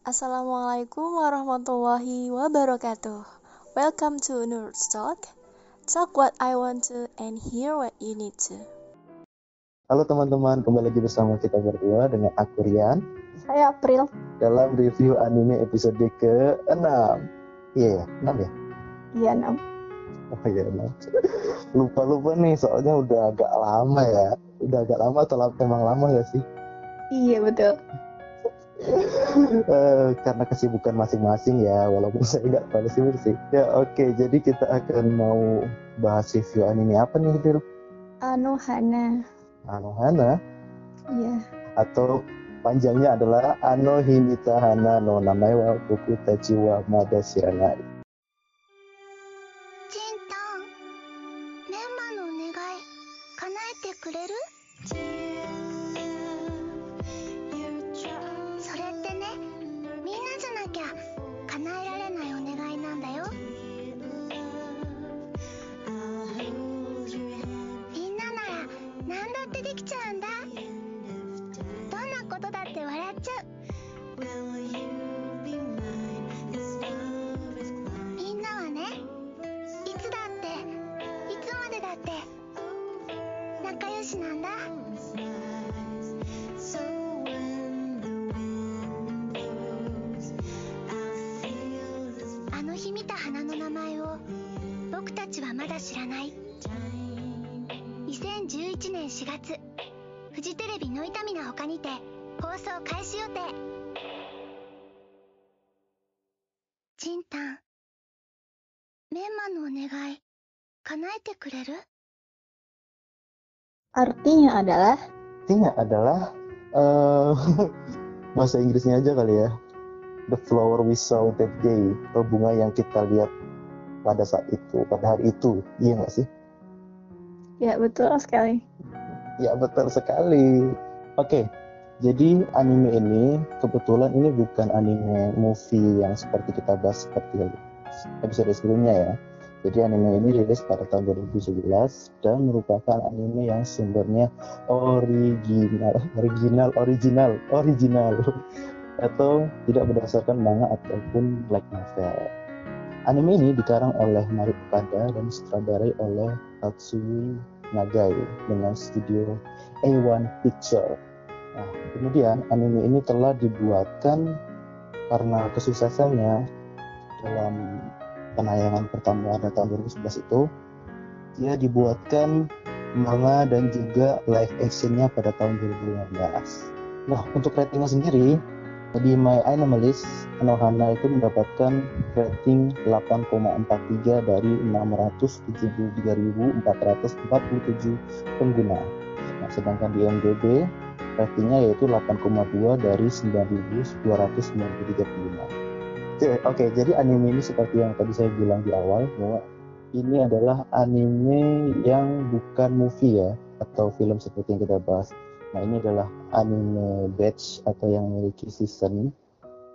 Assalamualaikum warahmatullahi wabarakatuh. Welcome to Nerd Talk. Talk what I want to and hear what you need to. Halo teman-teman, kembali lagi bersama kita berdua dengan aku Rian Saya April. dalam review anime episode ke-6. Iya, 6 ya? Iya, Nam. Oh iya, 6. Lupa-lupa nih, soalnya udah agak lama ya. Udah agak lama atau emang lama gak sih? Iya, betul. Eh, karena kesibukan masing-masing ya, walaupun saya nggak terlalu sibuk sih. Ya oke, jadi kita akan mau bahas review anime apa nih, Dil? Anohana. Anohana, Iya. atau panjangnya adalah Ano Hinita Hana no Namae wa Boku Tachi wa 4月フジテレビの痛みな他にて放送開始予定チンタンメンマのお願い叶えてくれる Artinya adalah Artinya adalah eh bahasa Inggrisnya aja kali ya. The flower we saw that day, atau bunga yang kita lihat pada saat itu, pada hari itu. Iya nggak sih? ya betul sekali. Ya betul sekali. Oke, jadi anime ini kebetulan ini bukan anime movie yang seperti kita bahas seperti episode sebelumnya ya. Jadi anime ini rilis pada tahun 2011 dan merupakan anime yang sumbernya original, original, original, original atau tidak berdasarkan manga ataupun light novel. Anime ini dikarang oleh Mari dan sutradarai oleh Tatsui Nagai dengan studio A1 Picture. Nah, kemudian anime ini telah dibuatkan karena kesuksesannya dalam penayangan pertama pada tahun 2011 itu dia dibuatkan manga dan juga live actionnya pada tahun 2015. Nah, untuk ratingnya sendiri di My Animalist, Anohana itu mendapatkan rating 8,43 dari 673.447 pengguna. Nah, sedangkan di MDB ratingnya yaitu 8,2 dari 9.293 pengguna. Oke, Oke, jadi anime ini seperti yang tadi saya bilang di awal bahwa ini adalah anime yang bukan movie ya atau film seperti yang kita bahas. Nah ini adalah anime batch atau yang memiliki season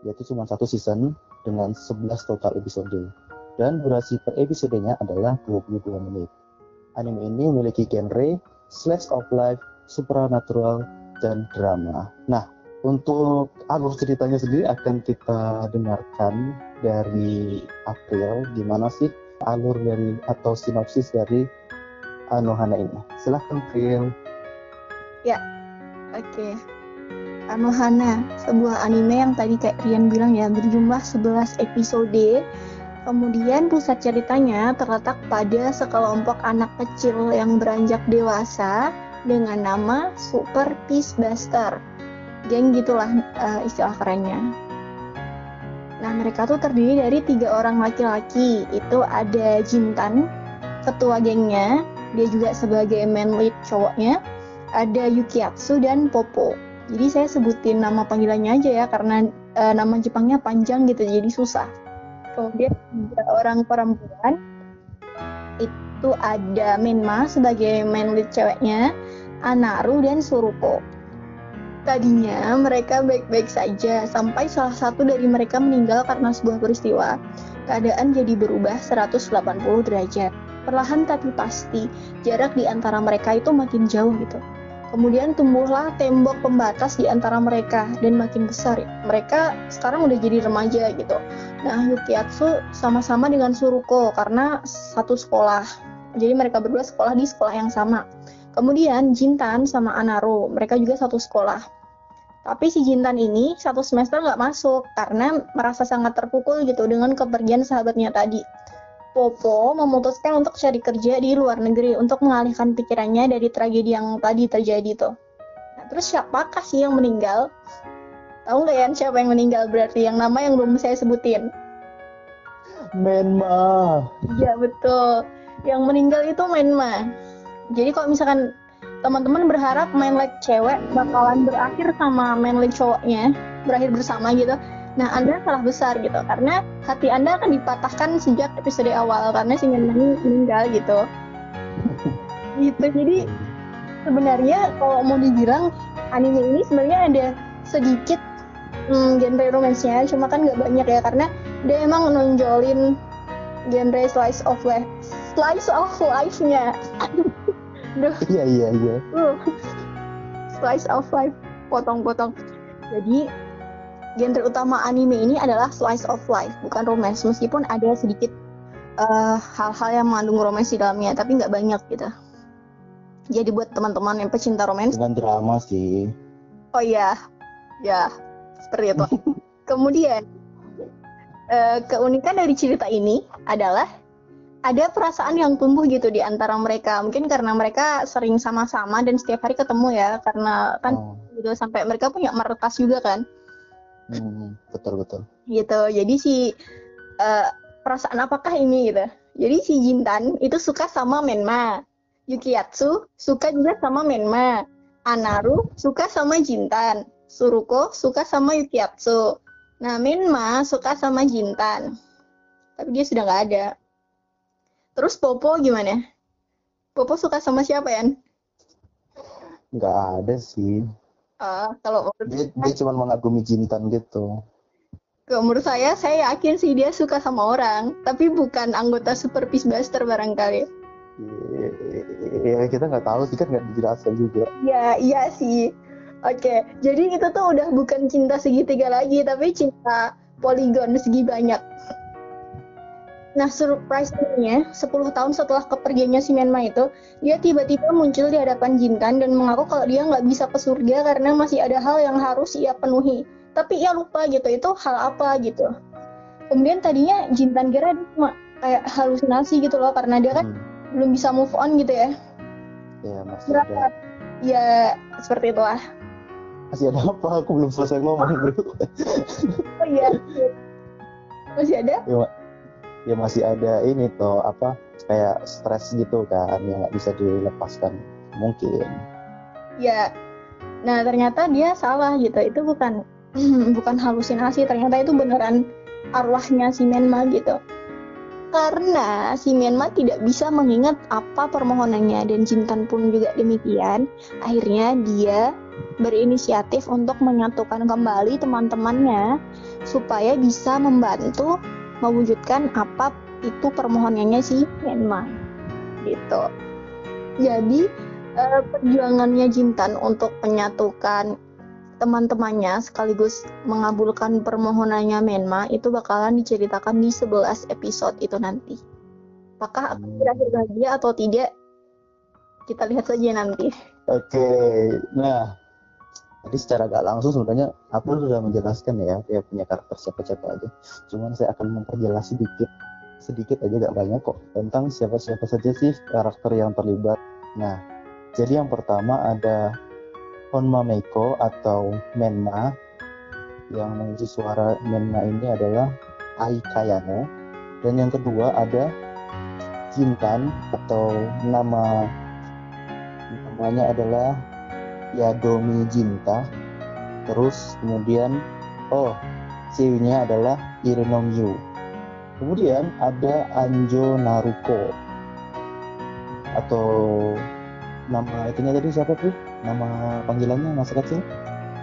yaitu cuma satu season dengan 11 total episode dan durasi per episodenya adalah 22 menit. Anime ini memiliki genre slice of life, supernatural, dan drama. Nah, untuk alur ceritanya sendiri akan kita dengarkan dari April gimana sih alur dari atau sinopsis dari Anohana ini. Silahkan April. Oke. Anohana, sebuah anime yang tadi kayak Rian bilang ya berjumlah 11 episode. Kemudian pusat ceritanya terletak pada sekelompok anak kecil yang beranjak dewasa dengan nama Super Peace Buster. Geng gitulah eh, istilah kerennya. Nah mereka tuh terdiri dari tiga orang laki-laki. Itu ada Jintan, ketua gengnya. Dia juga sebagai main lead cowoknya ada Yukiatsu dan Popo. Jadi saya sebutin nama panggilannya aja ya karena eh, nama Jepangnya panjang gitu jadi susah. Kemudian tiga orang perempuan itu ada Menma sebagai main lead ceweknya, Anaru dan Suruko. Tadinya mereka baik-baik saja sampai salah satu dari mereka meninggal karena sebuah peristiwa. Keadaan jadi berubah 180 derajat. Perlahan tapi pasti, jarak di antara mereka itu makin jauh gitu. Kemudian tumbuhlah tembok pembatas di antara mereka dan makin besar. Mereka sekarang udah jadi remaja gitu. Nah, Yukiatsu sama-sama dengan Suruko karena satu sekolah. Jadi mereka berdua sekolah di sekolah yang sama. Kemudian Jintan sama Anaro, mereka juga satu sekolah. Tapi si Jintan ini satu semester nggak masuk karena merasa sangat terpukul gitu dengan kepergian sahabatnya tadi. Popo memutuskan untuk cari kerja di luar negeri untuk mengalihkan pikirannya dari tragedi yang tadi terjadi tuh. Nah, terus siapakah sih yang meninggal? Tahu nggak ya siapa yang meninggal berarti yang nama yang belum saya sebutin? Menma. Iya betul. Yang meninggal itu Menma. Jadi kalau misalkan teman-teman berharap main like cewek bakalan berakhir sama main like cowoknya, berakhir bersama gitu. Nah, Anda salah besar gitu, karena hati Anda akan dipatahkan sejak episode awal karena si Menma ini meninggal gitu. Gitu, jadi sebenarnya kalau mau dibilang anime ini sebenarnya ada sedikit hmm, genre romance-nya, cuma kan nggak banyak ya karena dia emang nonjolin genre slice of life, slice of life-nya. Aduh, Iya iya iya. uh, slice of life, potong-potong. Jadi genre utama anime ini adalah slice of life, bukan romance. Meskipun ada sedikit eh, hal-hal yang mengandung romance di dalamnya, tapi nggak banyak gitu. Jadi buat teman-teman yang pecinta romance, Dengan drama sih. oh iya, ya seperti itu. Kemudian eh, keunikan dari cerita ini adalah ada perasaan yang tumbuh gitu di antara mereka. Mungkin karena mereka sering sama-sama dan setiap hari ketemu ya, karena kan Oh, gitu sampai mereka punya markas juga kan. Hmm, betul betul. gitu. Jadi si eh, perasaan apakah ini gitu. Jadi si Jintan itu suka sama Menma. Yukiatsu suka juga sama Menma. Anaru suka sama Jintan. Suruko suka sama Yukiatsu. Nah Menma suka sama Jintan. Tapi dia sudah nggak ada. Terus Popo gimana? Popo suka sama siapa ya Nggak ada sih. Eh, kalau Dia, dia cuma mengagumi Jintan gitu. Kalau menurut saya, saya yakin sih dia suka sama orang, tapi bukan anggota Super Peace Buster barangkali. Ya kita nggak tahu sih kan nggak dijelaskan juga. Ya, iya sih. Oke, jadi itu tuh udah bukan cinta segitiga lagi, tapi cinta poligon segi banyak. Nah, surprise-nya, 10 tahun setelah kepergiannya si Menma itu, dia tiba-tiba muncul di hadapan Jintan dan mengaku kalau dia nggak bisa ke surga karena masih ada hal yang harus ia penuhi. Tapi ia lupa gitu, itu hal apa gitu. Kemudian tadinya Jintan kira dia cuma kayak halusinasi gitu loh, karena dia kan Hmm, belum bisa move on gitu ya. ya masih ada. Ya, seperti itulah. Masih ada apa? Aku belum selesai ngomong bro. Oh iya. Masih ada? ya, ma- ya masih ada ini toh apa kayak stres gitu kan yang nggak bisa dilepaskan mungkin. Ya. Nah, ternyata dia salah gitu. Itu bukan bukan halusinasi, ternyata itu beneran arwahnya si Menma gitu. Karena si Menma tidak bisa mengingat apa permohonannya dan Jintan pun juga demikian. Akhirnya dia berinisiatif untuk menyatukan kembali teman-temannya supaya bisa membantu mewujudkan apa itu permohonannya si Menma. Gitu. Jadi eh, perjuangannya Jintan untuk menyatukan teman-temannya sekaligus mengabulkan permohonannya Menma itu bakalan diceritakan di 11 episode itu nanti. Apakah akan Hmm. berakhir bahagia atau tidak? Kita lihat saja nanti. Oke, nah tadi secara gak langsung sebenarnya aku sudah menjelaskan ya dia punya karakter siapa-siapa aja. Cuman saya akan memperjelas sedikit, sedikit aja gak banyak kok tentang siapa-siapa saja sih karakter yang terlibat. Nah, jadi yang pertama ada Honma Meiko atau Menma yang mengisi suara Menma ini adalah Ai Kayano dan yang kedua ada Jintan atau nama namanya adalah Yadomi Jinta. Terus kemudian oh ceweknya adalah Irinomyu kemudian ada Anjo Naruko. Atau nama itunya tadi siapa tuh? Nama panggilannya masa kecil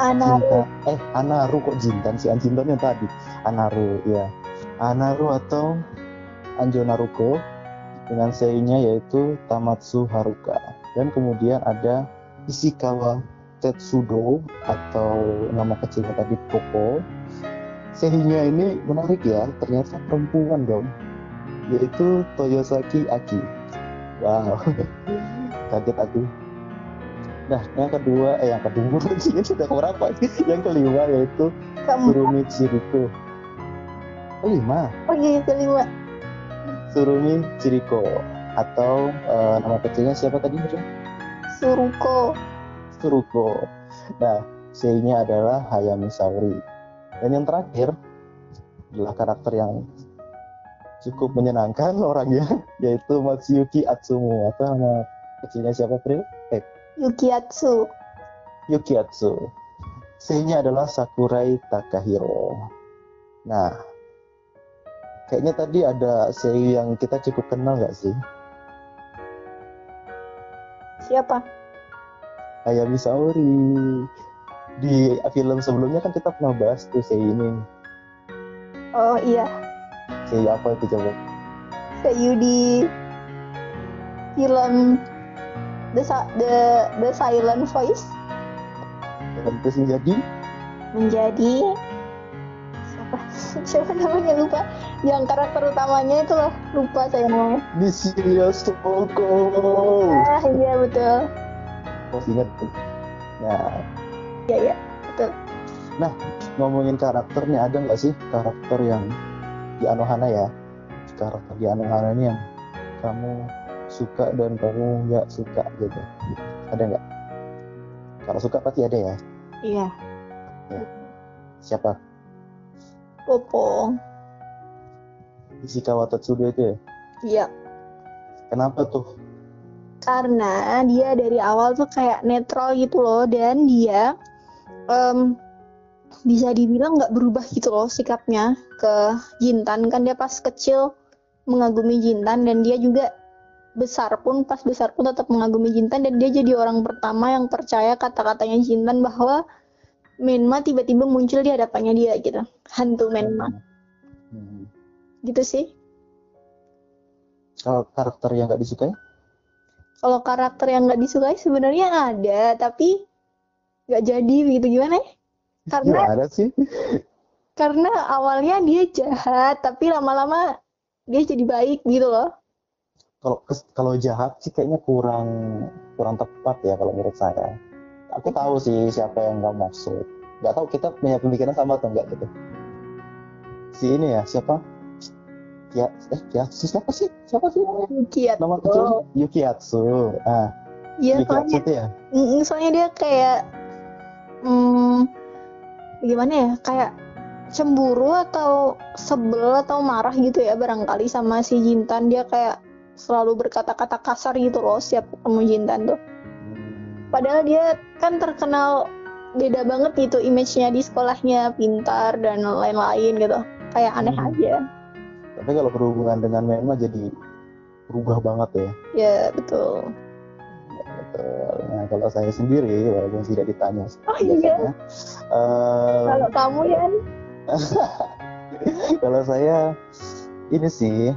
Ana Jinta. Eh Anaru kok Jintan si Anjintan yang tadi. Anaru ya Anaru atau Anjo Naruko dengan seinya yaitu Tamatsu Haruka. Dan kemudian ada Ishikawa Tetsudo atau nama kecilnya tadi Koko Sehingga ini menarik ya ternyata perempuan dong. Yaitu Toyosaki Aki. Wow kaget aku. Nah yang kedua eh yang kedua ini sudah berapa yang kelima yaitu. Surumi Chiriko kelima? Oh iya, kelima. Surumi Chiriko atau eh, nama kecilnya siapa tadi? Miriam? Suruko. Suruko. Nah, C-nya adalah Hayami Saori. Dan yang terakhir adalah karakter yang cukup menyenangkan orangnya, yaitu Matsuyuki Atsumu atau nama kecilnya siapa Pril? Eh, Yukiatsu. Yukiatsu. C-nya adalah Sakurai Takahiro. Nah, kayaknya tadi ada seiyu yang kita cukup kenal nggak sih? Siapa? Hayami Saori. Di film sebelumnya kan kita pernah bahas tuh seiyu ini. Oh iya, Seiyu apa itu coba? Seiyu di film The The The Silent Voice Dan terus menjadi menjadi siapa namanya lupa yang karakter utamanya itu loh lupa saya namanya Nishiya Soko. ah iya betul Masih ingat. Nah, iya iya betul ngomongin karakternya ada nggak sih karakter yang di Anohana ya? Karakter di Anohana ini yang kamu suka dan kamu nggak suka gitu. Ada nggak? Kalau suka pasti ada ya. iya Siapa? Popong Ishikawa Tetsudo itu ya? iya Kenapa tuh? karena dia dari awal tuh kayak netral gitu loh dan dia em, bisa dibilang nggak berubah gitu loh sikapnya ke Jintan kan dia pas kecil mengagumi Jintan dan dia juga besar pun pas besar pun tetap mengagumi Jintan dan dia jadi orang pertama yang percaya kata-katanya Jintan bahwa Menma tiba-tiba muncul di hadapannya dia gitu hantu Menma Hmm. gitu sih Kalau karakter yang nggak disukai? kalau karakter yang nggak disukai sebenarnya ada tapi nggak jadi begitu gimana ya karena Gimana sih? karena awalnya dia jahat tapi lama-lama dia jadi baik gitu loh Kalau kalau jahat sih kayaknya kurang kurang tepat ya kalau menurut saya. Aku tahu sih siapa yang nggak maksud. Nggak tahu kita punya pemikiran sama atau enggak gitu. Si ini ya siapa? Ya, eh, Kiatsu siapa sih? Siapa sih kiat Nama kecil Yukiatsu. Ah, iya Yukiatsu soalnya itu ya. Soalnya dia kayak hmm, gimana ya kayak cemburu atau sebel atau marah gitu ya barangkali sama si Jintan dia kayak selalu berkata-kata kasar gitu loh setiap ketemu Jintan tuh. Padahal dia kan terkenal beda banget gitu image-nya di sekolahnya pintar dan lain-lain gitu kayak aneh Hmm. aja Tapi kalau berhubungan dengan Menma jadi berubah banget ya. ya betul Betul. Nah, kalau saya sendiri walaupun tidak ditanya Oh, iya. eh, kalau kamu ya kalau saya ini sih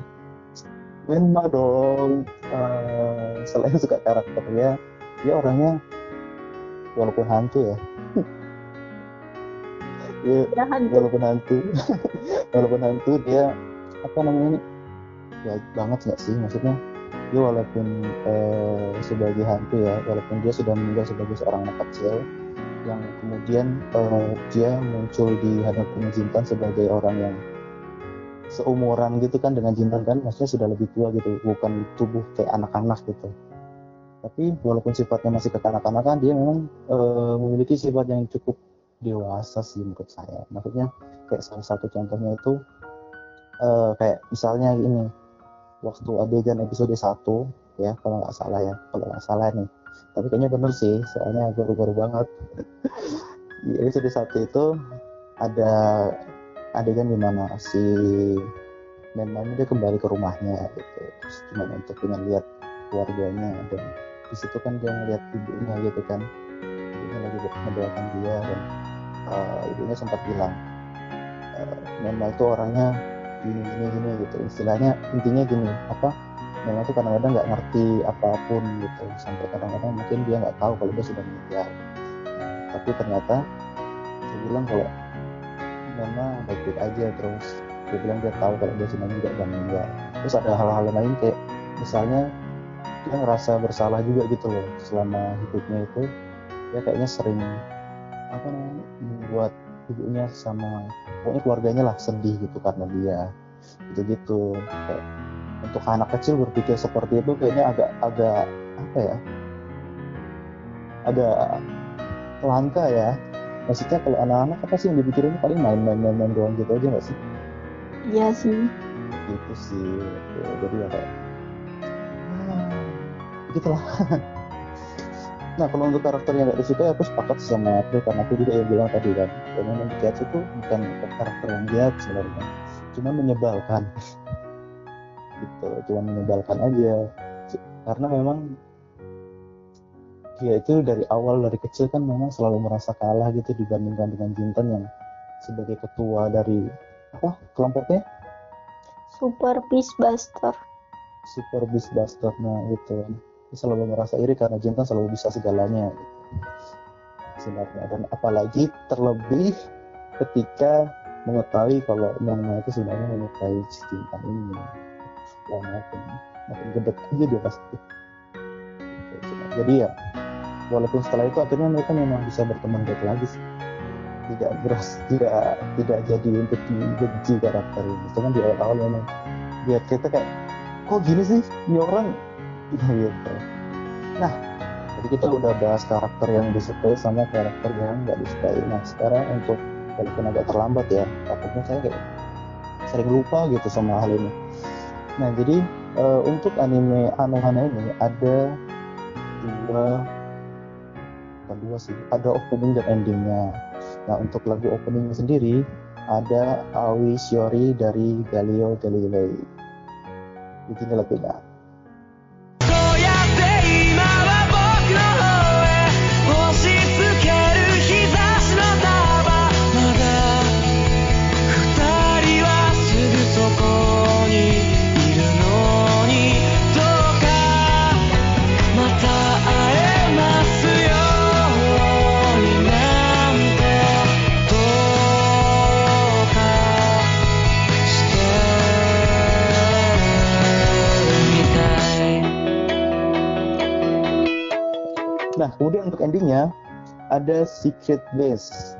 Menma dong Eh, selain suka karakternya dia orangnya walaupun hantu ya. Dia hantu. walaupun hantu. Walaupun hantu dia apa namanya ini? Ya banget nggak sih maksudnya? Dia walaupun eh, sebagai hantu ya walaupun dia sudah meninggal sebagai seorang anak kecil yang kemudian eh, dia muncul di hadapan Jintan sebagai orang yang seumuran gitu kan dengan Jintan kan maksudnya sudah lebih tua gitu bukan tubuh kayak anak-anak gitu tapi walaupun sifatnya masih kekanak-kanakan dia memang eh, memiliki sifat yang cukup dewasa sih menurut saya. Maksudnya kayak salah satu contohnya itu eh, kayak misalnya ini waktu adegan episode 1 ya kalau nggak salah ya kalau nggak salah nih. Tapi kayaknya bener sih soalnya baru-baru banget. Di episode 1 itu ada adegan di mana si Menman dia kembali ke rumahnya gitu. Terus cuma untuk pengen lihat keluarganya dan di situ kan dia ngeliat ibunya gitu kan. Ibunya lagi mendoakan dia dan eh, ibunya sempat bilang uh, Menma itu orangnya gini gini gini gitu. Istilahnya intinya gini apa Nela tuh kadang-kadang nggak ngerti apa pun gitu. Sampai kadang-kadang mungkin dia nggak tahu kalau dia sudah meninggal. Tapi ternyata dia bilang kalau Nela baik-baik aja terus. Dia bilang dia tahu kalau dia sudah meninggal dan meninggal. Terus ada hal-hal lain kayak misalnya dia ngerasa bersalah juga gitu loh selama hidupnya itu. Dia kayaknya sering apa namanya membuat ibunya sama pokoknya keluarganya lah sedih gitu karena dia. Gitu gitu. Kayak untuk anak kecil berpikir seperti itu kayaknya agak agak apa ya agak langka ya. Maksudnya kalau anak-anak apa sih yang dipikirin? Paling main-main main doang gitu aja nggak sih? Iya sih. gitu sih. Gitu. jadi ya kayak gitulah. Nah kalau untuk karakter yang gak disukai aku sepakat sama April karena aku juga yang bilang tadi kan. Memang Cats itu bukan karakter yang jahat sebenarnya cuma menyebalkan. Gitu cuma menyebalkan aja. Karena memang dia itu dari awal dari kecil kan memang selalu merasa kalah gitu dibandingkan dengan Jintan yang sebagai ketua dari apa kelompoknya? Super Beast Buster. Super Beast Buster nah gitu dia selalu merasa iri karena Jintan selalu bisa segalanya. Sebenarnya. Dan apalagi terlebih ketika mengetahui kalau Nana itu sebenarnya menyukai si Jintan ini. Wah makin makin gede aja dia pasti. Jadi ya walaupun setelah itu akhirnya mereka memang bisa berteman baik lagi sih. Tidak beras tidak tidak jadi untuk dibenci karakter ini. Cuman di awal-awal memang biar kita kayak kok gini sih? Ini orang gitu. Nah jadi kita udah bahas karakter yang disukai sama karakter yang nggak disukai. Nah sekarang untuk walaupun agak terlambat ya takutnya saya kayak sering lupa gitu sama hal ini. Nah jadi eh, untuk anime Anohana ini ada dua bukan dua sih ada opening dan endingnya. Nah untuk lagu openingnya sendiri ada Awi Shiori dari Galileo Galilei. Begini lagunya kemudian untuk endingnya ada Secret Base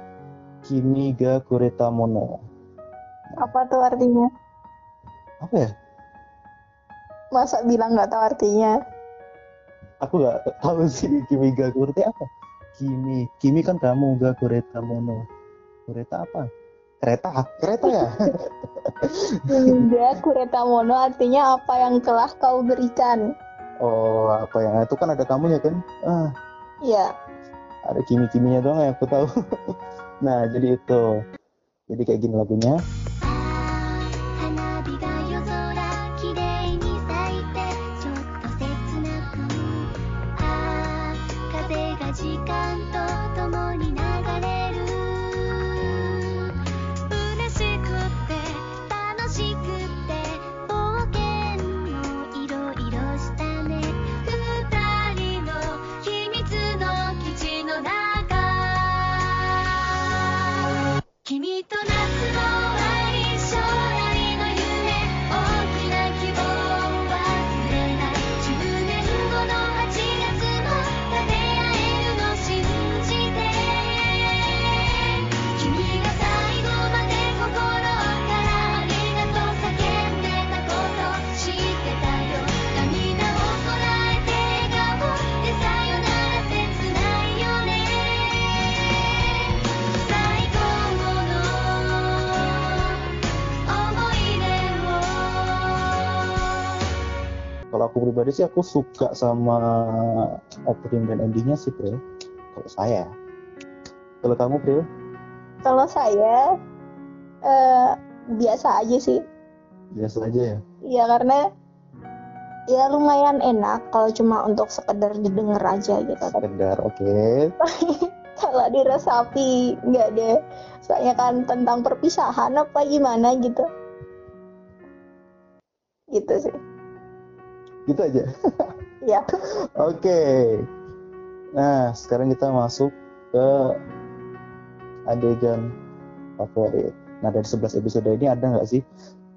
Kimi ga Kureta Mono. Apa tuh artinya? Apa ya? Masa bilang nggak tahu artinya? Aku nggak tahu sih Kimi ga Kureta apa. Kimi, Kimi kan kamu ga Kureta Mono. Kureta apa? Kereta, kereta ya? Hingga Kureta Mono artinya apa yang telah kau berikan. oh, apa yang itu kan ada kamunya kan? Ah, Ya, ada kimi-kiminya doang yang aku tahu. nah, jadi itu. Jadi kayak gini lagunya. Aku pribadi sih aku suka sama opening dan endingnya sih, Bro. Kalau saya. Kalau kamu, Bro? kalau saya eh, biasa aja sih. Biasa aja ya. Ya karena ya lumayan enak kalau cuma untuk sekedar didengar aja gitu. Tapi Sekedar, oke. kalau diresapi nggak deh. Soalnya kan tentang perpisahan apa gimana gitu. Gitu sih. Gitu aja. Iya. oke. Nah sekarang kita masuk ke adegan favorit. Nah dari 11 episode ini ada nggak sih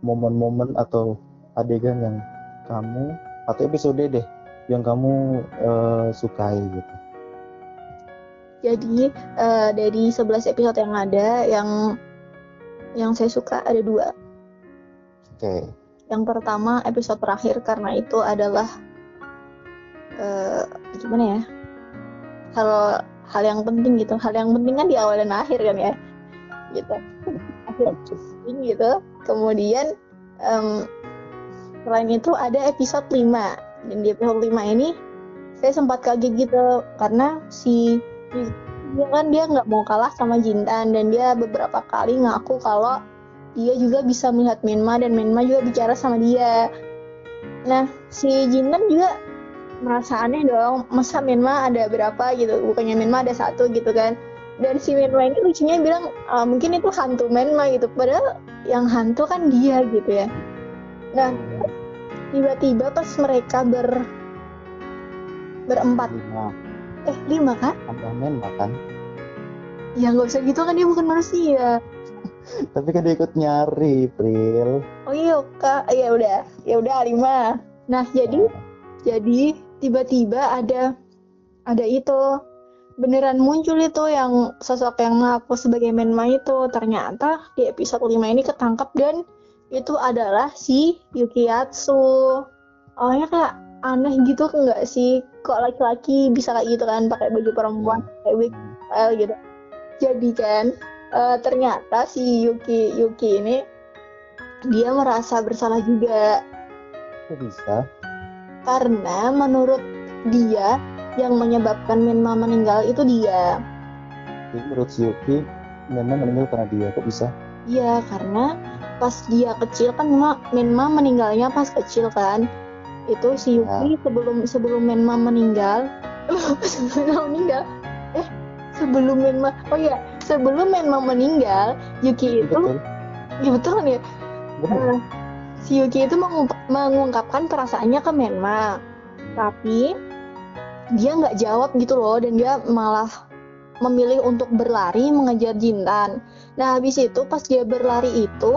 momen-momen atau adegan yang kamu atau episode deh yang kamu eh, sukai gitu? Jadi eh, dari 11 episode yang ada yang yang saya suka ada dua. oke Yang pertama episode terakhir karena itu adalah eh, gimana ya? Hal hal yang penting gitu. Hal yang penting kan di awal dan akhir kan ya. Gitu. Akhir gitu. Kemudian em, selain itu ada episode 5. Dan di episode 5 ini saya sempat kaget gitu karena si dia kan dia nggak mau kalah sama Jintan dan dia beberapa kali ngaku kalau dia juga bisa melihat Menma dan Menma juga bicara sama dia. Nah, si Jintan juga merasa aneh dong, masa Menma ada berapa gitu, bukannya Menma ada satu gitu kan. Dan si Menma ini lucunya bilang "Ah, mungkin itu hantu Menma gitu, padahal yang hantu kan dia gitu ya. Nah, tiba-tiba pas mereka ber berempat, lima eh lima kan? tambah men makan Ya nggak usah gitu kan dia bukan manusia. Tapi kan dia ikut nyari Pril. Oh iya kak, ya udah, ya udah lima. Nah jadi jadi tiba-tiba ada ada itu. Beneran muncul itu yang sosok yang ngaku sebagai Menma itu. Ternyata di episode 5 ini ketangkep dan itu adalah si Yukiatsu. Awalnya kayak aneh gitu nggak sih? Kok laki-laki bisa kayak gitu kan? Pakai baju perempuan kayak wig gitu. Jadi kan eh, ternyata si Yuki Yuki ini dia merasa bersalah juga. Kok bisa? Karena menurut dia yang menyebabkan Menma meninggal itu dia. jadi menurut si Yuki memang meninggal karena dia. Kok bisa? Iya, karena pas dia kecil kan Menma, Menma meninggalnya pas kecil kan. Itu si Yuki sebelum sebelum Menma meninggal, sebelum meninggal, eh sebelum Menma, oh iya sebelum Menma meninggal, Yuki itu, betul. Ya betul kan ya, Eh, si Yuki itu mengungkap- mengungkapkan perasaannya ke Menma, tapi dia nggak jawab gitu loh, dan dia malah memilih untuk berlari mengejar Jintan. Nah habis itu pas dia berlari itu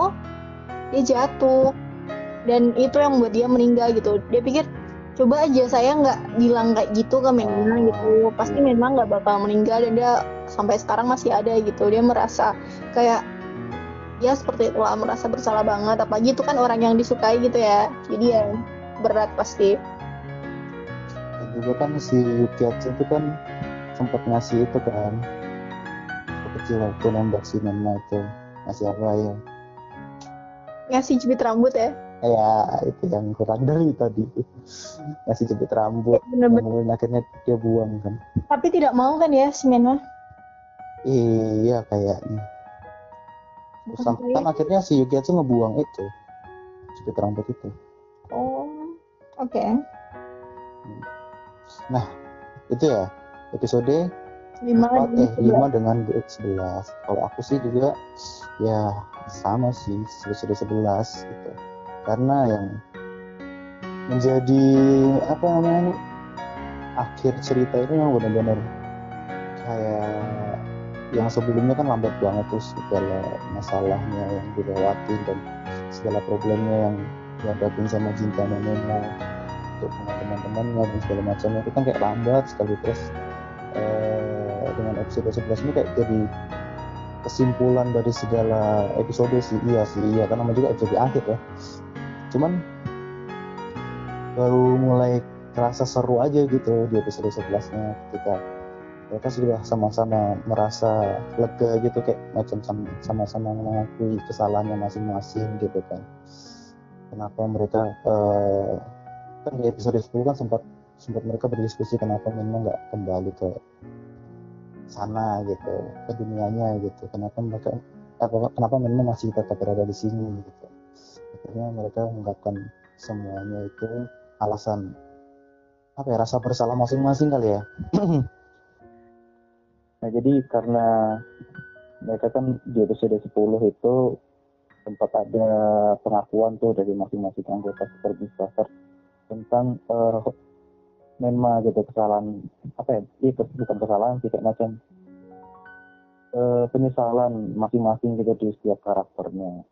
dia jatuh, dan itu yang membuat dia meninggal gitu. Dia pikir coba aja saya nggak bilang kayak gitu ke Menma gitu, pasti Menma nggak bakal meninggal dan dia sampai sekarang masih ada gitu. Dia merasa kayak ya seperti itulah merasa bersalah banget. Apalagi itu kan orang yang disukai gitu ya. Jadi ya berat pasti. Dan juga kan si Yukiatsu itu kan sempat ngasih itu kan. Kecil waktu nembak si Menma itu. Ngasih apa ya? Ngasih jepit rambut ya? Ya itu yang kurang dari tadi. Ngasih jepit rambut. Bener-bener. Kemudian akhirnya dia buang kan. Tapi tidak mau kan ya si Menma iya kayaknya. Terus Bukan sam- kan akhirnya si Yukiatsu ngebuang itu jepit rambut itu. Oh oke. Itu ya episode lima 4 dan eh 5 dengan grade 11 kalau aku sih juga ya sama sih episode 11 gitu. Karena yang menjadi apa namanya akhir cerita ini yang benar-benar kayak yang sebelumnya kan lambat banget terus segala masalahnya yang dilewati dan segala problemnya yang dihadapin sama dan Nena untuk teman-temannya dan segala macamnya itu kan kayak lambat sekali. Terus eh, dengan episode 11 ini kayak jadi kesimpulan dari segala episode sih. Iya sih iya karena namanya juga episode akhir ya. Cuman baru mulai kerasa seru aja gitu di episode 11 nya ketika mereka sudah sama-sama merasa lega gitu kayak macam sam- sama-sama mengakui kesalahannya masing-masing gitu kan. Kenapa mereka eh, kan di episode 10 kan sempat sempat mereka berdiskusi kenapa memang nggak kembali ke sana gitu ke dunianya gitu. Kenapa mereka apa, kenapa memang masih tetap berada di sini gitu. Akhirnya mereka mengungkapkan semuanya itu alasan apa ya rasa bersalah masing-masing kali ya nah jadi karena mereka kan di episode 10 itu sempat ada pengakuan tuh dari masing-masing anggota supervisor tentang eh, Menma gitu kesalahan apa ya kes- bukan kesalahan kayak macam eh, penyesalan masing-masing gitu di setiap karakternya.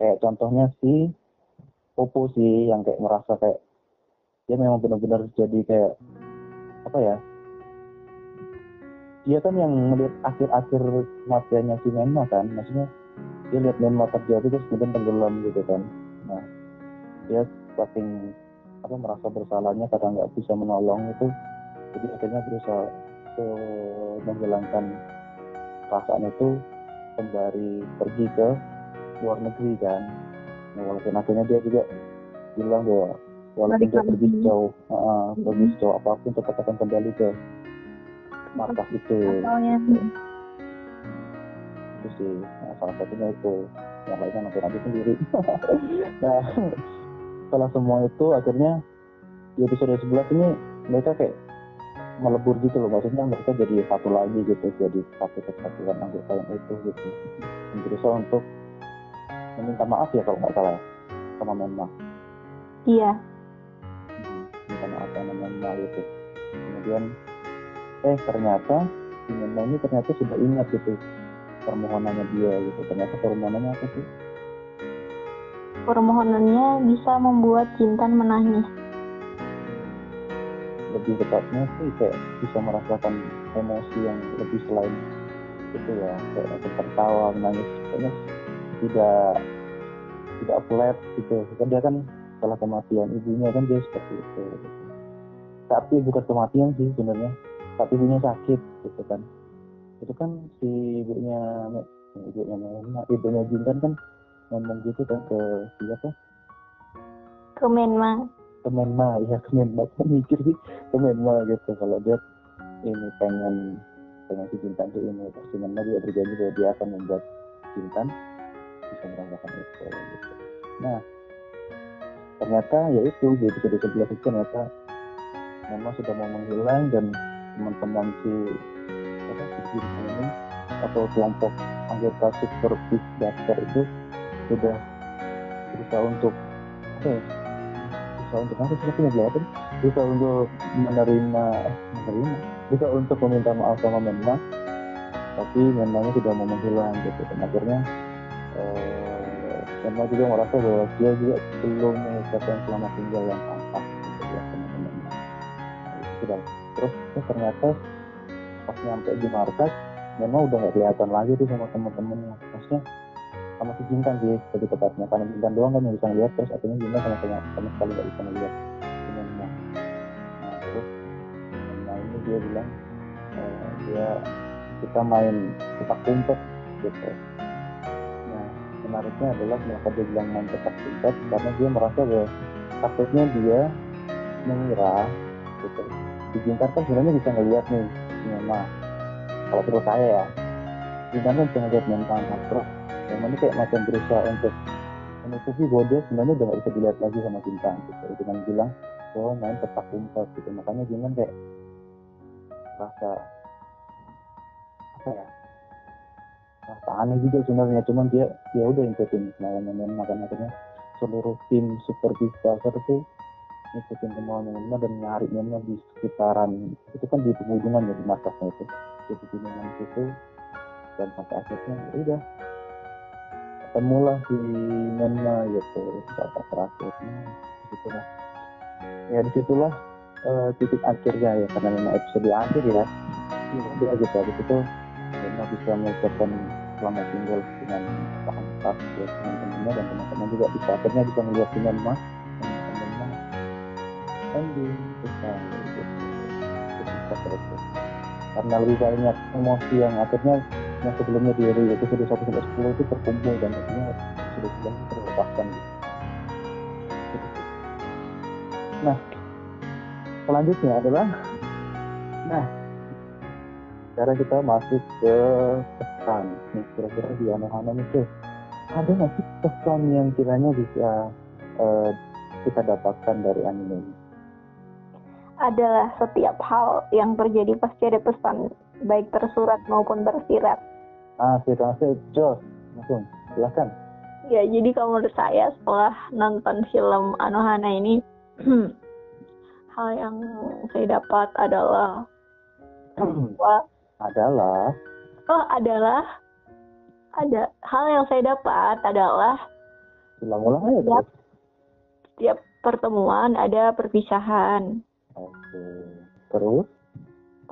Kayak contohnya si Popo sih yang kayak merasa kayak dia memang benar-benar jadi kayak apa ya dia kan yang melihat akhir-akhir kematiannya si Menma kan maksudnya dia lihat Menma terjatuh terus kemudian tenggelam gitu kan. Nah dia saking apa merasa bersalahnya karena nggak bisa menolong itu jadi akhirnya berusaha eh, menghilangkan perasaan itu sembari pergi ke luar negeri kan. Nah, walaupun akhirnya dia juga bilang bahwa walaupun Balik dia pergi sejauh uh, pergi Mhm. sejauh apa pun tetap akan kembali ke markas itu. Asalnya itu sih. Nah, salah satunya itu. Yang lainnya nonton aja sendiri. Nah setelah semua itu akhirnya di episode 11 ini mereka kayak melebur gitu loh. Maksudnya mereka jadi satu lagi gitu. Jadi satu kesatuan anggota yang itu gitu. Dan berusaha untuk meminta maaf ya kalau nggak salah ya, sama Menma. Iya. Hmm, minta maaf sama Menma gitu. Kemudian eh ternyata Menma ini ternyata sudah ingat gitu permohonannya dia gitu. Ternyata permohonannya apa sih? Permohonannya bisa membuat Jintan menangis. Lebih tepatnya sih kayak bisa merasakan emosi yang lebih selain itu ya kayak tertawa menangis. Kayaknya tidak tidak flat gitu. Kan dia kan setelah kematian ibunya kan dia seperti itu. Gitu. tapi bukan kematian sih sebenarnya tapi ibunya sakit gitu kan. Itu kan si ibunya ibunya Mena, ibunya Jintan kan ngomong gitu kan ke siapa? Ke Menma. Ke Menma ya ke Menma. Kan mikir sih ke Menma gitu. Kalau dia ini pengen pengen si Jintan tuh ini si Menma juga berjanji bahwa dia akan membuat Jintan bisa merasakan itu gitu. nah ternyata ya itu di episode 11 itu ternyata Menma sudah mau menghilang dan teman-teman si apa ini atau kelompok anggota super big Buster itu sudah berusaha untuk apa ya berusaha untuk apa sih aku mau nih? berusaha untuk menerima menerima berusaha untuk meminta maaf sama Menma tapi Menmanya sudah mau menghilang gitu dan akhirnya eh, Menma juga merasa bahwa dia juga belum mengucapkan selamat tinggal yang pantas gitu ya Menma Nah, itu sudah terus eh, ternyata pas nyampe di markas Menma udah nggak kelihatan lagi tuh sama teman-temannya maksudnya sama si Jintan sih lebih tepatnya. Karena Jintan doang kan yang bisa ngeliat terus akhirnya Jintan sama sama, sama sekali nggak bisa ngeliat temennya. Nah terus nah ini dia bilang eh, dia kita main petak umpet gitu. Nah menariknya adalah kenapa dia bilang main petak umpet karena dia merasa bahwa takutnya dia mengira gitu Jintan kan sebenarnya bisa ngeliat nih Myanmar kalau menurut saya ya. Jintan kan bisa ngeliat Myanmar terus yang mana kayak macam berusaha untuk menutupi dia sebenarnya udah nggak bisa dilihat lagi sama Jintan gitu. Dengan bilang bahwa main petak umpet gitu. Makanya Jintan kayak rasa apa ya rasa aneh juga sebenarnya. Cuman dia ya udah ikutin kemauannya Menma kan akhirnya seluruh tim super big itu ngikutin kemauannya Menma dan nyari di sekitaran itu kan di penghubungan ya di markasnya itu. Di penghubungan situ dan sampai akhirnya ya udah ketemulah si Menma gitu saat terakhirnya di situlah ya di situlah eh, titik akhirnya ya karena memang episode akhir ya. Ya udah gitu habis itu Menma bisa mengucapkan selamat tinggal dengan pantas buat teman-temannya dan teman-teman juga. Bisa akhirnya bisa melihat teman-teman ending Itu bisa selesai karena lebih banyak emosi yang akhirnya yang sebelumnya di episode 1 sampai 10 itu terkumpul dan akhirnya sudah sudah terlepaskan. Nah, selanjutnya adalah nah sekarang kita masuk ke pesan nih kira-kira di Anohana nih tuh ada nggak sih pesan yang kiranya bisa eh, kita dapatkan dari anime ini? Adalah setiap hal yang terjadi pasti ada pesan baik tersurat maupun tersirat Ah, masuk Jos, langsung silahkan. ya jadi kalau menurut saya setelah nonton film Anohana ini hal yang saya dapat adalah bahwa adalah oh adalah ada hal yang saya dapat adalah ulang-ulang aja terus. setiap pertemuan ada perpisahan Terus?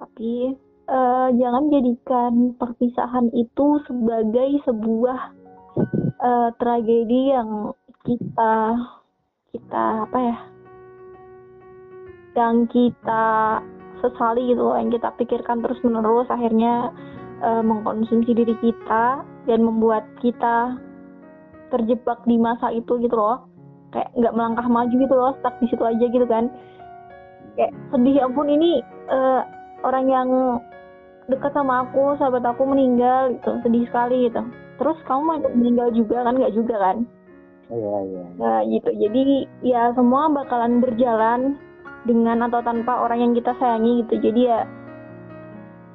tapi eh, jangan jadikan perpisahan itu sebagai sebuah eh, tragedi yang kita kita apa ya yang kita sesali gitu loh, yang kita pikirkan terus menerus akhirnya eh, mengkonsumsi diri kita dan membuat kita terjebak di masa itu gitu loh kayak nggak melangkah maju gitu loh stuck di situ aja gitu kan kayak sedih ya ampun ini eh, orang yang dekat sama aku sahabat aku meninggal gitu. Sedih sekali gitu. Terus kamu mau meninggal juga kan? Nggak juga kan? Iya, iya. nah gitu. Jadi ya semua bakalan berjalan dengan atau tanpa orang yang kita sayangi gitu. Jadi ya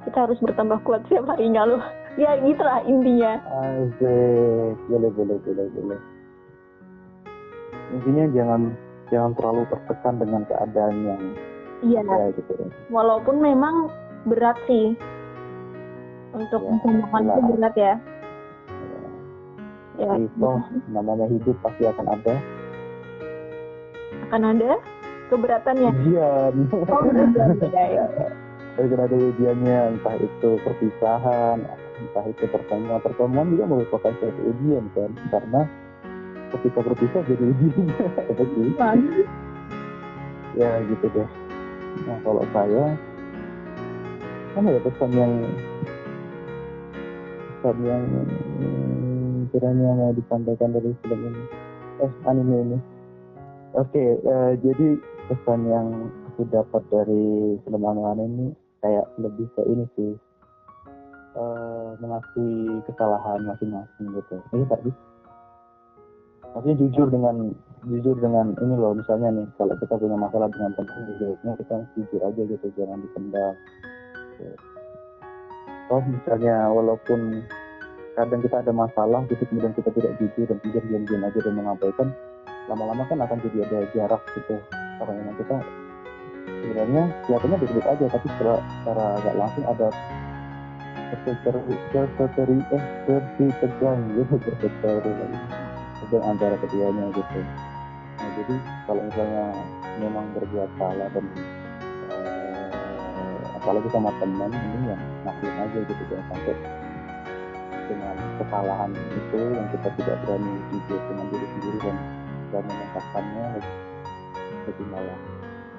kita harus bertambah kuat setiap harinya loh. Ya gitulah intinya. Asik. Boleh, boleh, boleh, boleh. Intinya jangan jangan terlalu tertekan dengan keadaan yang iya ya gitu ya. walaupun memang berat sih untuk Ya, itu berat ya ya Tapi toh namanya hidup pasti akan ada akan ada keberatannya ujian. oh iya, iya. Akan ada ujiannya, entah itu perpisahan, entah itu pertemuan. Pertemuan juga merupakan suatu ujian kan, karena ketika berpisah jadi ujian. Apa sih? ya gitu deh. Nah kalau saya, apa ya pesan yang pesan yang kiranya mau disampaikan dari film ini, eh anime ini. Oke, eh, jadi pesan yang aku dapat dari film anime ini kayak lebih ke ini sih, eh, mengakui kesalahan masing-masing gitu. Ini tadi maksudnya jujur dengan jujur dengan ini loh misalnya nih kalau kita punya masalah dengan teman jujurnya kita jujur aja gitu jangan dipendam. Oh misalnya walaupun kadang kita ada masalah gitu kemudian kita tidak jujur dan kemudian diam-diam aja dan mengabaikan lama-lama kan akan jadi ada jarak gitu. Karena kita sebenarnya kelihatannya baik-baik aja tapi secara, secara agak langsung ada terseteri terseteri eh tegang gitu terseteri tegang antara keduanya gitu. Nah jadi kalau misalnya memang berbuat salah dan eh, apalagi sama teman ini yang maklum aja gitu jangan sampai dengan kesalahan itu yang kita tidak berani jujur dengan diri sendiri dan dan mengungkapkannya jadi malah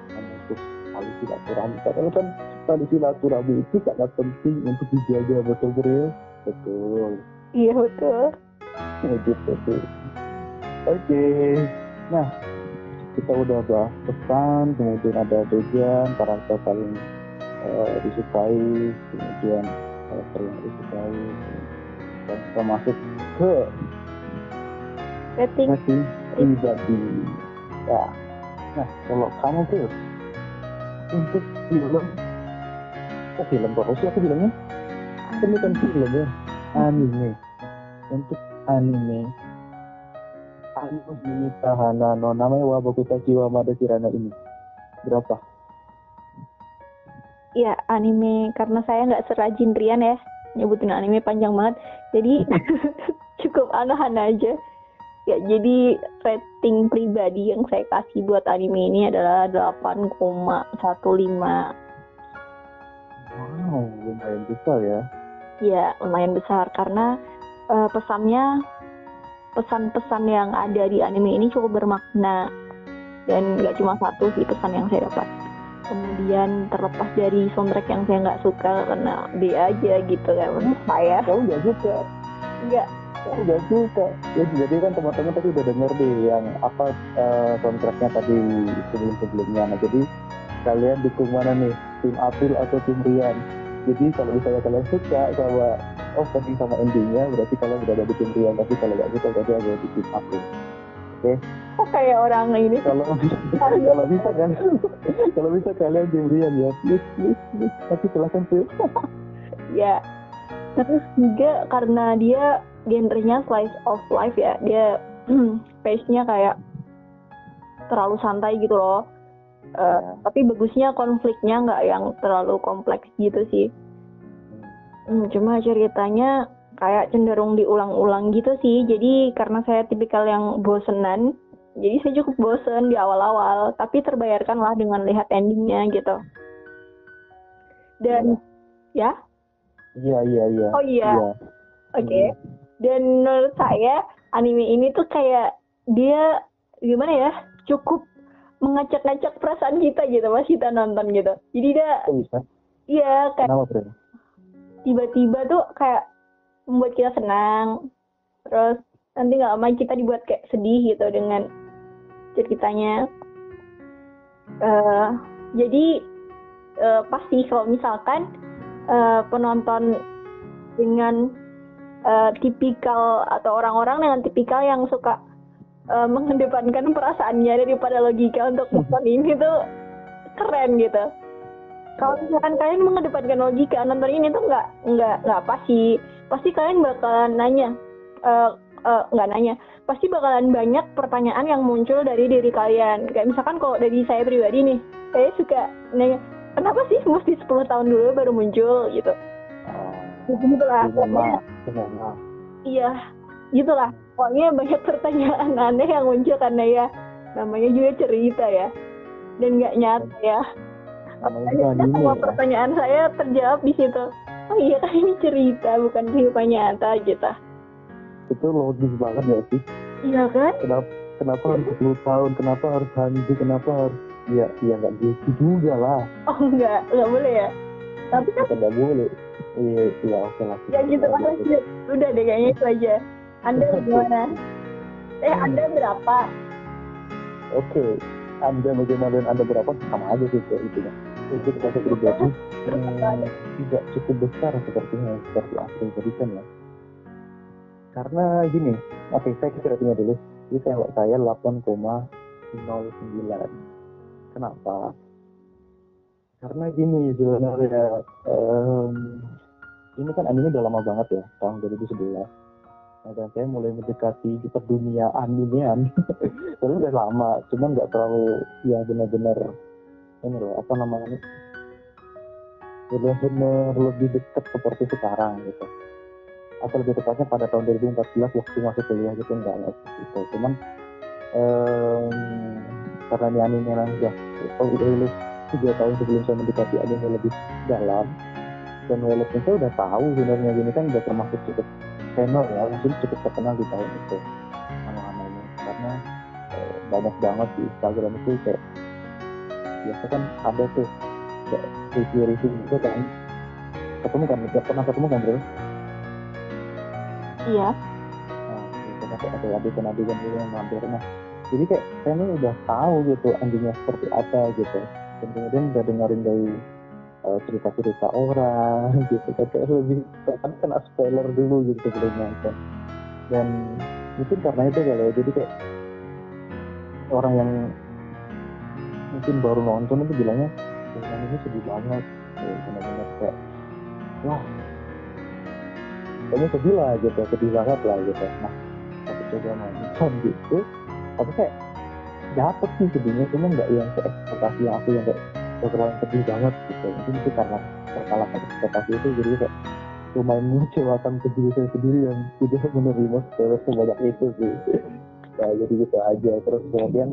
memutus tali silaturahmi. Padahal kan tali silaturahmi itu sangat penting untuk dijaga betul betul betul. Iya betul. Ya, gitu oke. Nah kita udah bahas pesan kemudian ada tujuan karakter paling eh, disukai kemudian karakter yang disukai dan kita masuk ke rating pribadi. Ya. Nah kalau kamu tuh untuk film oh film terus sih aku bilangnya? Ini kan film ya? Anime. Untuk anime Anu ini Tahana no namanya Wabokuta Jiwa Mada Kirana ini. Berapa? ya anime karena saya nggak serajin Rian ya. Nyebutin anime panjang banget. Jadi cukup anahan aja. Ya jadi rating pribadi yang saya kasih buat anime ini adalah 8,15 Wow lumayan besar ya. Ya lumayan besar. Karena eh, pesannya pesan-pesan yang ada di anime ini cukup bermakna. Dan nggak cuma satu sih pesan yang saya dapat. Kemudian terlepas dari soundtrack yang saya nggak suka karena B aja gitu kan menurut saya. Kamu nggak suka nggak. Kamu nggak suka ya jadi kan teman-teman tadi udah denger deh yang apa eh, soundtracknya tadi sebelum-sebelumnya. Nah jadi kalian dukung mana nih? Tim April atau tim Rian? Jadi kalau misalnya kalian suka sama opening sama endingnya berarti kalian berada di tim Rian tapi kalau nggak suka berarti ada di tim April kok kayak orang ini? Kalau kalau bisa kan? Kalau bisa kalian tim Rian ya. Please please please. Tapi silahkan tuh ya. Terus juga karena dia genrenya slice of life ya dia pace-nya kayak terlalu santai gitu loh. Ya. tapi bagusnya konfliknya nggak yang terlalu kompleks gitu sih Hmm, cuma ceritanya kayak cenderung diulang-ulang gitu sih. Jadi karena saya tipikal yang bosenan, jadi saya cukup bosen di awal-awal. Tapi terbayarkan lah dengan lihat endingnya gitu. Dan ya, Iya iya iya. oh iya, oke. Dan menurut saya anime ini tuh kayak dia gimana ya, cukup mengacak-ngacak perasaan kita gitu pas kita nonton gitu. Jadi dia, bisa? iya kayak Kenapa? Tiba-tiba tuh kayak membuat kita senang. Terus nanti nggak lama kita dibuat kayak sedih gitu dengan ceritanya. Eh, jadi eh, pasti kalau misalkan eh, penonton dengan eh, tipikal atau orang-orang dengan tipikal yang suka eh, mengedepankan perasaannya daripada logika untuk nonton ini tuh keren gitu kalau misalkan kalian mengedepankan logika nonton ini tuh nggak nggak nggak pasti. Pasti kalian bakalan nanya eh eh, nggak nanya. Pasti bakalan banyak pertanyaan yang muncul dari diri kalian. Kayak misalkan kalau dari saya pribadi nih saya suka nanya kenapa sih mesti 10 tahun dulu baru muncul? Gitu. Oh, gitu lah iya gitulah. Pokoknya banyak pertanyaan aneh yang muncul karena ya namanya juga cerita ya dan nggak nyata ya Anime semua ya. pertanyaan saya terjawab di situ. Oh iya kan ini cerita bukan kehidupan nyata gitu. Itu logis banget ya sih. Iya kan? Kenapa kenapa harus 10 tahun? Kenapa harus hantu? Kenapa harus ya ya nggak gitu juga lah. Oh enggak, enggak boleh ya. Tapi kan Kita nggak boleh. Iya iya oke lah. ya gitu kan lanjut. Udah deh kayaknya itu aja. Anda gimana? Eh Anda berapa? Oke. Anda bagaimana dan Anda berapa sama aja sih itu ya. Itu kita pribadi hmm, tidak cukup besar sepertinya seperti asli berikan ya. Karena gini, oke saya ceritanya dulu. Jadi kalau saya 8,09. Kenapa? Karena gini sebenarnya em, ini kan anime udah lama banget ya tahun 2011. Nah, dan saya mulai mendekati kita dunia animean Tapi udah lama, cuman nggak terlalu ya benar-benar ini loh apa namanya benar-benar lebih dekat seperti sekarang gitu. Atau lebih tepatnya pada tahun 2014 waktu masuk kuliah gitu enggak lah gitu. Cuman em, karena ini anime yang udah oh, lulus tiga tahun sebelum saya mendekati anime lebih dalam dan walaupun saya udah tahu sebenarnya gini kan udah termasuk cukup channel ya mungkin cukup terkenal di tahun itu nama-nama ini karena eh, banyak banget di Instagram itu kayak biasa kan ada tuh review-review gitu kan. Ketemu kan nggak pernah ketemu kan bro? Iya. nah itu kan ada adegan-adegan gitu yang mampir. Nah jadi kayak saya ini udah tahu gitu endingnya seperti apa gitu. Dan kemudian udah dengerin dari eh, cerita-cerita orang gitu kan kayak lebih kan kena spoiler dulu gitu sebelum nonton dan mungkin karena itu kali ya jadi kayak orang yang mungkin baru nonton itu bilangnya "Oh, ini sedih banget. Ya, benar-benar kayak wah kayaknya sedih lah gitu sedih banget lah gitu. Nah aku coba nonton gitu tapi kayak dapet sih sedihnya cuma nggak yang ke ekspektasi aku yang kayak terlalu sedih banget gitu. Mungkin itu karena terkalah ekspektasi itu jadi kayak lumayan mengecewakan ke diri saya sendiri yang tidak menerima sebanyak itu sih ya jadi gitu aja. Terus kemudian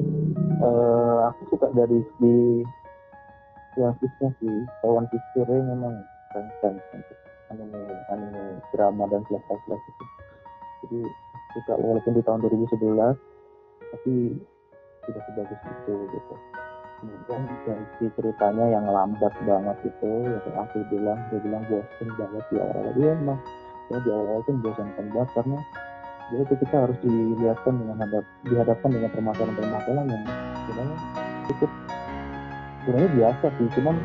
eh, aku suka dari di grafisnya sih. Kawan Picture memang keren keren anime anime drama dan flash flash itu jadi suka walaupun di tahun 2011 tapi tidak sebagus itu gitu. Kemudian dari si ceritanya yang lambat banget itu ya aku bilang dia bilang bosen banget di awal-awal dia emang. Ya di awal-awal itu membosankan banget karena jadi itu kita harus dilihatkan dengan hadap, dihadapkan dengan permasalahan-permasalahan yang sebenarnya cukup sebenarnya biasa sih cuman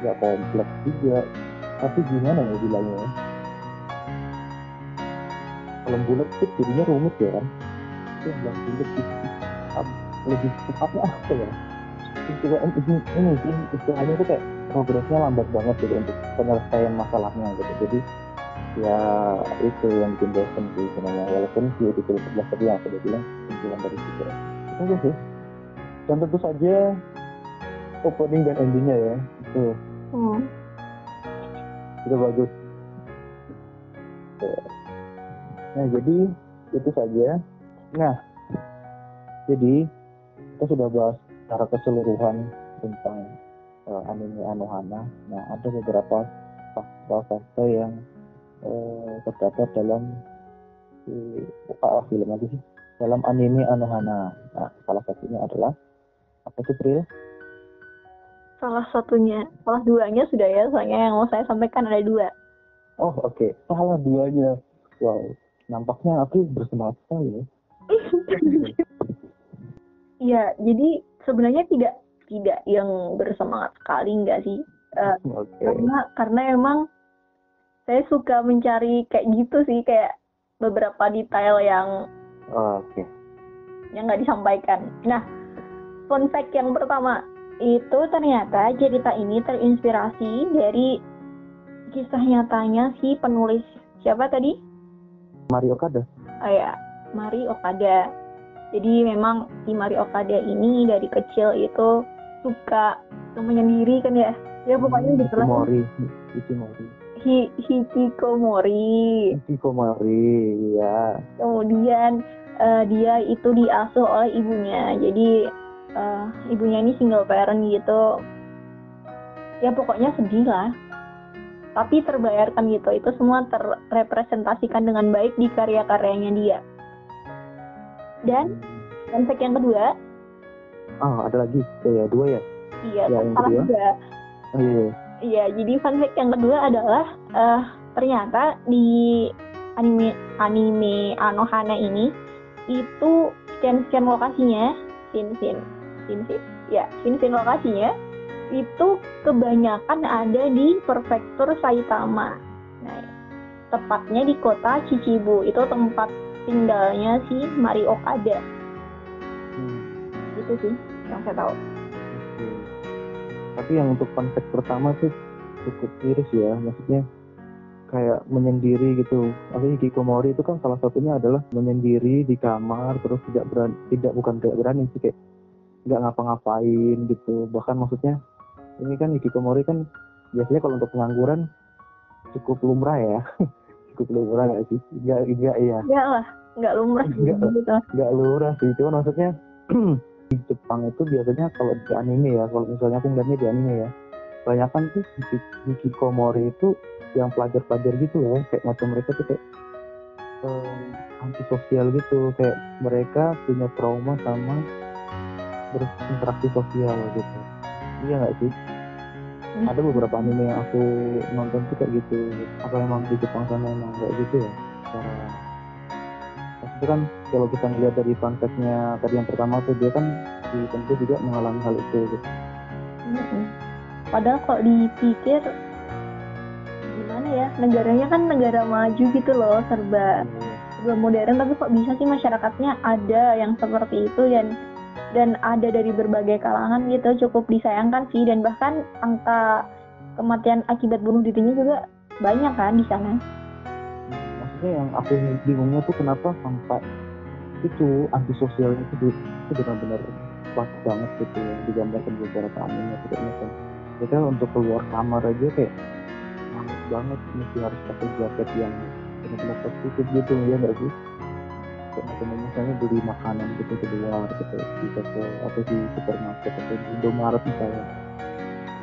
nggak kompleks juga. Tapi gimana ya bilangnya? Ya? kalau bulat tuh jadinya rumit ya kan? Itu bilang bulat itu lebih tepatnya apa ya? Istilah, ini, ini istilahnya itu kayak progresnya lambat banget gitu untuk penyelesaian masalahnya gitu. Jadi ya itu yang bikin bosen sih sebenarnya. Walaupun di episode 11 tadi yang aku udah bilang kesimpulan dari situ. Aja sih. Dan tentu saja opening dan endingnya ya itu. Hmm. itu bagus. Nah jadi itu saja. Nah jadi kita sudah bahas secara keseluruhan tentang eh, anime Anohana. Nah ada beberapa fakta-fakta yang eh, terdapat dalam ah, film lagi sih dalam anime Anohana nah salah satunya adalah apa itu Pril? Salah satunya, salah duanya sudah ya, soalnya yang mau saya sampaikan ada dua. Oh oke, salah duanya. Wow, nampaknya aku bersemangat sekali ya. Iya, jadi sebenarnya tidak tidak yang bersemangat sekali enggak sih? Eh, Oke. karena karena emang saya suka mencari kayak gitu sih, kayak beberapa detail yang Oke. yang nggak disampaikan. Nah, fun fact yang pertama itu ternyata cerita ini terinspirasi dari kisah nyatanya si penulis siapa tadi? Mario Okada. Oh ya, Mari Okada. Jadi memang si Mari Okada ini dari kecil itu suka menyendiri kan ya. Ya pokoknya gitu lah. Ichimori. Ichimori. Hi, hikikomori. Ichikomori, ya. Kemudian eh, dia itu diasuh oleh ibunya. Jadi eh, ibunya ini single parent gitu. Ya pokoknya sedih lah. Tapi terbayarkan gitu. Itu semua terrepresentasikan dengan baik di karya-karyanya dia. Dan fact yang kedua, Ah, ada lagi. Oh, ya, dua ya. iya, Ya, yang salah kedua? juga. Oh, iya. Iya, jadi fun fact yang kedua adalah eh ternyata di anime anime Anohana ini itu scan-scan lokasinya, scene-scene, scene-scene, ya, scene-scene lokasinya itu kebanyakan ada di prefektur Saitama. Nah, tepatnya di kota Chichibu. Itu tempat tinggalnya si Mari Okada. Hmm, Itu sih yang saya tahu. Tapi yang untuk konsep pertama tuh cukup miris ya. Maksudnya kayak menyendiri gitu. Tapi hikikomori itu kan salah satunya adalah menyendiri di kamar terus tidak berani, tidak bukan tidak berani sih kayak nggak ngapa-ngapain gitu. Bahkan maksudnya ini kan hikikomori kan biasanya kalau untuk pengangguran cukup lumrah ya. cukup lumrah nggak sih? Nggak, nggak iya. Enggak lah, nggak lumrah Nggak. gitu. nggak lurah sih cuman maksudnya di Jepang itu biasanya kalau di anime ya kalau misalnya aku ngeliatnya di anime ya banyak kan tuh hiki- hikikomori itu yang pelajar-pelajar gitu loh kayak macam mereka tuh kayak eh, antisosial gitu kayak mereka punya trauma sama berinteraksi sosial gitu iya nggak sih Hmm. ada beberapa anime yang aku nonton tuh kayak gitu apa emang di Jepang sana emang kayak gitu ya secara Maksudnya kan kalau kita ngeliat dari konsepnya tadi yang pertama tuh dia kan di tentu juga mengalami hal itu gitu. Mm-mm. Padahal kalau dipikir gimana ya, negaranya kan negara maju gitu loh, serba serba modern, tapi kok bisa sih masyarakatnya ada yang seperti itu dan dan ada dari berbagai kalangan gitu, cukup disayangkan sih dan bahkan angka kematian akibat bunuh dirinya juga banyak kan di sana. Maksudnya yang aku bingungnya tuh kenapa sampai itu antisosial itu itu benar-benar pas banget gitu yang digambarkan di beberapa anime gitu kan. Kita untuk keluar kamar aja kayak panas banget mesti harus pakai jaket yang benar-benar tertutup gitu ya nggak sih? Kayak macam misalnya beli makanan gitu di luar gitu di toko atau di supermarket atau di Indomaret misalnya.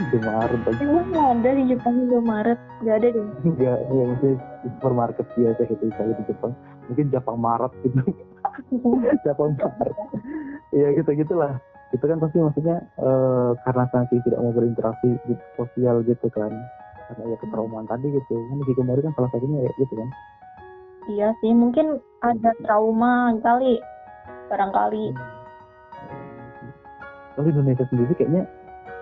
Indomaret aja. Emang nggak ada di Jepang Indomaret? Nggak ada deh. enggak ya maksudnya di supermarket biasa gitu misalnya di Jepang. Mungkin Jepang Maret gitu. Jepang Maret. Ya gitu gitulah. Itu kan pasti maksudnya eh, karena saking tidak mau berinteraksi di sosial gitu kan. Karena ya ketraumaan tadi gitu. Kan hikikomori kan salah satunya ya gitu kan. Iya sih, mungkin ada trauma kali, barangkali. kalau Indonesia sendiri kayaknya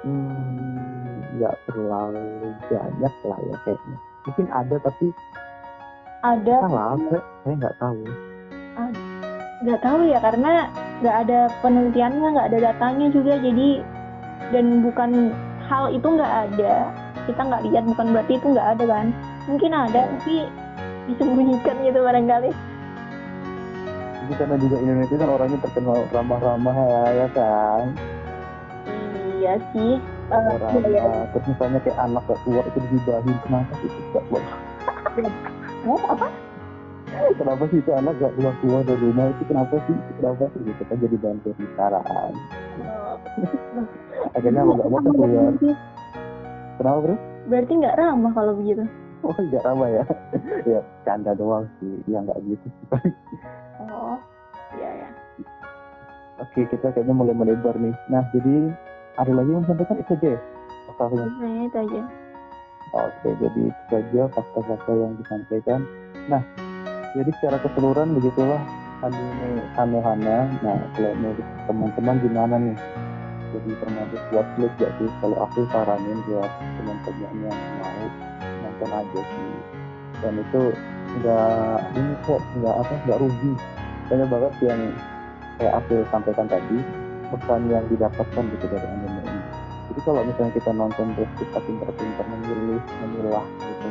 hmm, nggak terlalu banyak lah ya kayaknya. Mungkin ada tapi Ada. Salah saya saya nggak tahu. Nggak tahu ya karena nggak ada penelitiannya nggak ada datanya juga jadi dan bukan hal itu nggak ada. Kita nggak lihat bukan berarti itu nggak ada kan? Mungkin ada tapi disembunyikan gitu barangkali. Apalagi karena juga Indonesia kan orangnya terkenal ramah-ramah ya, ya kan Iya sih. Ramah iya. terus misalnya kayak anak gak keluar itu digibahin kenapa sih itu gak keluar? Mau apa? kenapa sih itu anak gak keluar keluar dari rumah itu? Kenapa sih? Kenapa sih? Gitu kan jadi bahan pembicaraan. Oh, akhirnya mau gak mau kan keluar. kenapa bro? Berarti nggak ramah kalau begitu. oh gak ramah ya? Ya canda doang sih. Ya nggak gitu Oh, iya ya. Oke, kita kayaknya mulai melebar nih. Nah, jadi ada lagi yang sampaikan itu aja ya? Fakta-fakta. Sebenarnya itu aja. Oke, jadi itu saja fakta-fakta yang disampaikan. Nah, jadi secara keseluruhan begitulah anime Anohana. Nah, kalau menurut teman-teman gimana nih? Jadi termasuk watchlist gak sih? Kalau aku saranin buat teman-teman yang mau nonton aja sih. Dan itu nggak ini kok nggak apa nggak rugi. Banyak banget yang kayak aku sampaikan tadi pesan yang didapatkan gitu dari anime ini. Jadi kalau misalnya kita nonton terus kita pintar-pintar memilih, memilah gitu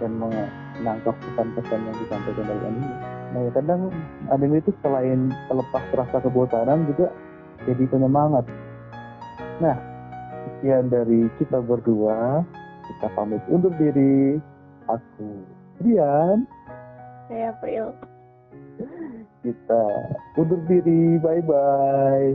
dan menangkap pesan-pesan yang disampaikan dari anime. Nah ya kadang anime itu selain melepas rasa kebosanan juga jadi penyemangat. Nah sekian dari kita berdua kita pamit undur diri. Aku Dian Saya April. kita undur diri bye bye